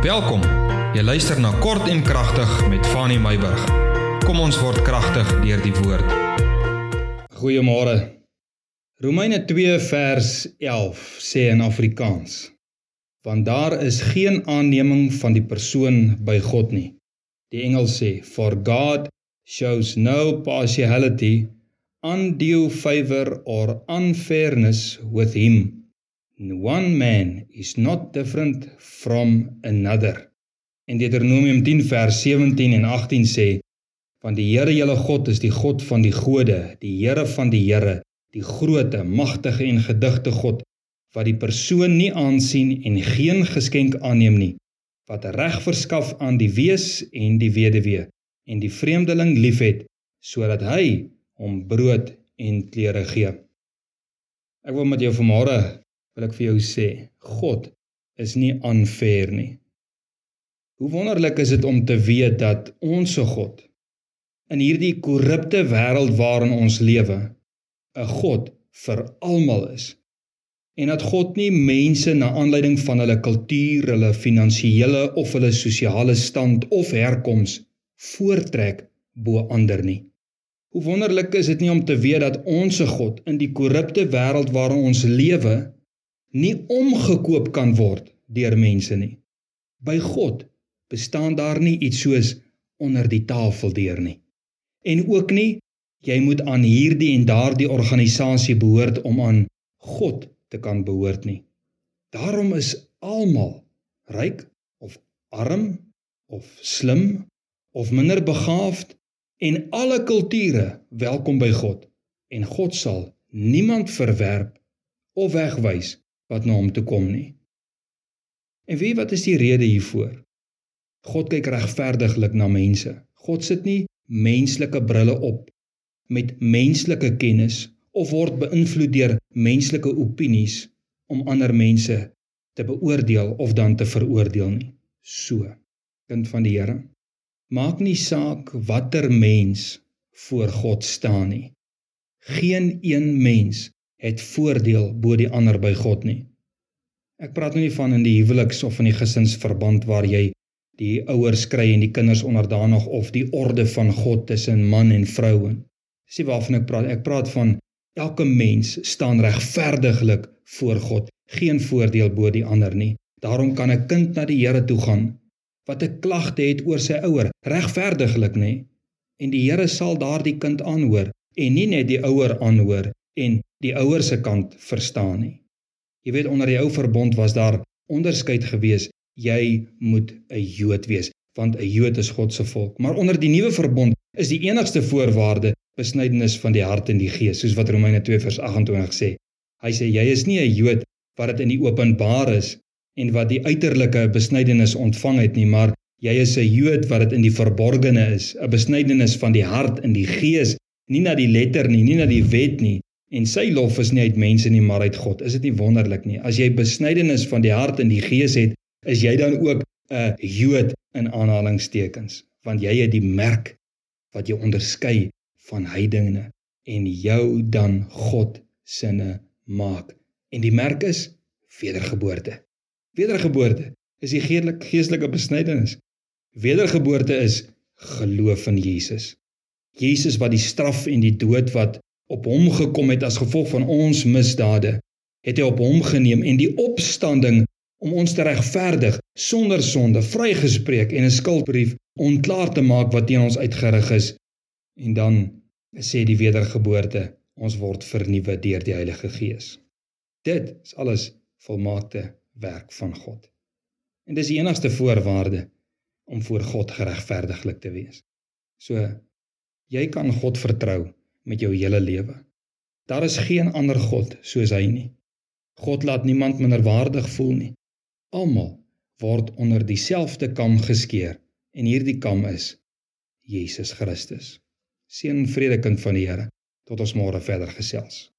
Welkom. Jy luister na Kort en Kragtig met Fanny Meyburg. Kom ons word kragtig deur die woord. Goeiemôre. Romeine 2 vers 11 sê in Afrikaans: Want daar is geen aanneming van die persoon by God nie. Die Engels sê: For God shows no partiality, undue favor or unfairness with him one man is not different from another. En Deuteronomium 10 vers 17 en 18 sê: Want die Here julle God is die God van die gode, die Here van die Here, die groote, magtige en gedigte God wat die persoon nie aansien en geen geskenk aanneem nie, wat reg verskaf aan die wees en die weduwee en die vreemdeling liefhet sodat hy hom brood en klere gee. Ek wil met jou vanmôre wil ek vir jou sê, God is nie unfair nie. Hoe wonderlik is dit om te weet dat ons se God in hierdie korrupte wêreld waarin ons lewe, 'n God vir almal is. En dat God nie mense na aanleiding van hulle kultuur, hulle finansiële of hulle sosiale stand of herkoms voortrek bo ander nie. Hoe wonderlik is dit nie om te weet dat ons se God in die korrupte wêreld waarin ons lewe nie omgekoop kan word deur mense nie. By God bestaan daar nie iets soos onder die tafel deur nie. En ook nie jy moet aan hierdie en daardie organisasie behoort om aan God te kan behoort nie. Daarom is almal ryk of arm of slim of minder begaafd en alle kulture welkom by God en God sal niemand verwerp of wegwys wat na hom toe kom nie. En wie wat is die rede hiervoor? God kyk regverdiglik na mense. God sit nie menslike brille op met menslike kennis of word beïnvloed deur menslike opinies om ander mense te beoordeel of dan te veroordeel nie. So, kind van die Here, maak nie saak watter mens voor God staan nie. Geen een mens het voordeel bo die ander by God nie. Ek praat nou nie van in die huweliks of in die gesinsverband waar jy die ouers kry en die kinders onderdanig of die orde van God tussen man en vrou. Dis nie waarvan ek praat. Ek praat van elke mens staan regverdiglik voor God, geen voordeel bo die ander nie. Daarom kan 'n kind na die Here toe gaan wat 'n klagte het oor sy ouer, regverdiglik nê. En die Here sal daardie kind aanhoor en nie net die ouer aanhoor en die ouers se kant verstaan nie. Jy weet onder die ou verbond was daar onderskeid gewees. Jy moet 'n Jood wees want 'n Jood is God se volk. Maar onder die nuwe verbond is die enigste voorwaarde besnydenis van die hart en die gees, soos wat Romeine 2 vers 28 sê. Hy sê jy is nie 'n Jood wat dit in die openbaar is en wat die uiterlike besnydenis ontvang het nie, maar jy is 'n Jood wat dit in die verborgene is, 'n besnydenis van die hart en die gees, nie na die letter nie, nie na die wet nie, En sy lof is nie uit mense nie, maar uit God. Is dit nie wonderlik nie? As jy besnydenis van die hart en die gees het, is jy dan ook 'n Jood in aanhalingstekens, want jy het die merk wat jou onderskei van heidene en jou dan God sinne maak. En die merk is wedergeboorte. Wedergeboorte is die geestelike besnydenis. Wedergeboorte is geloof in Jesus. Jesus wat die straf en die dood wat op hom gekom het as gevolg van ons misdade, het hy op hom geneem en die opstanding om ons te regverdig sonder sonde vrygespreek en 'n skuldbrief ontklaar te maak wat teen ons uitgerig is. En dan sê die wedergeboorte, ons word vernuwe deur die Heilige Gees. Dit is alles volmaakte werk van God. En dis die enigste voorwaarde om voor God geregverdiglik te wees. So jy kan God vertrou met jou hele lewe. Daar is geen ander God soos hy nie. God laat niemand minderwaardig voel nie. Almal word onder dieselfde kam geskeer en hierdie kam is Jesus Christus. Seën en vrede kind van die Here tot ons môre verder gesels.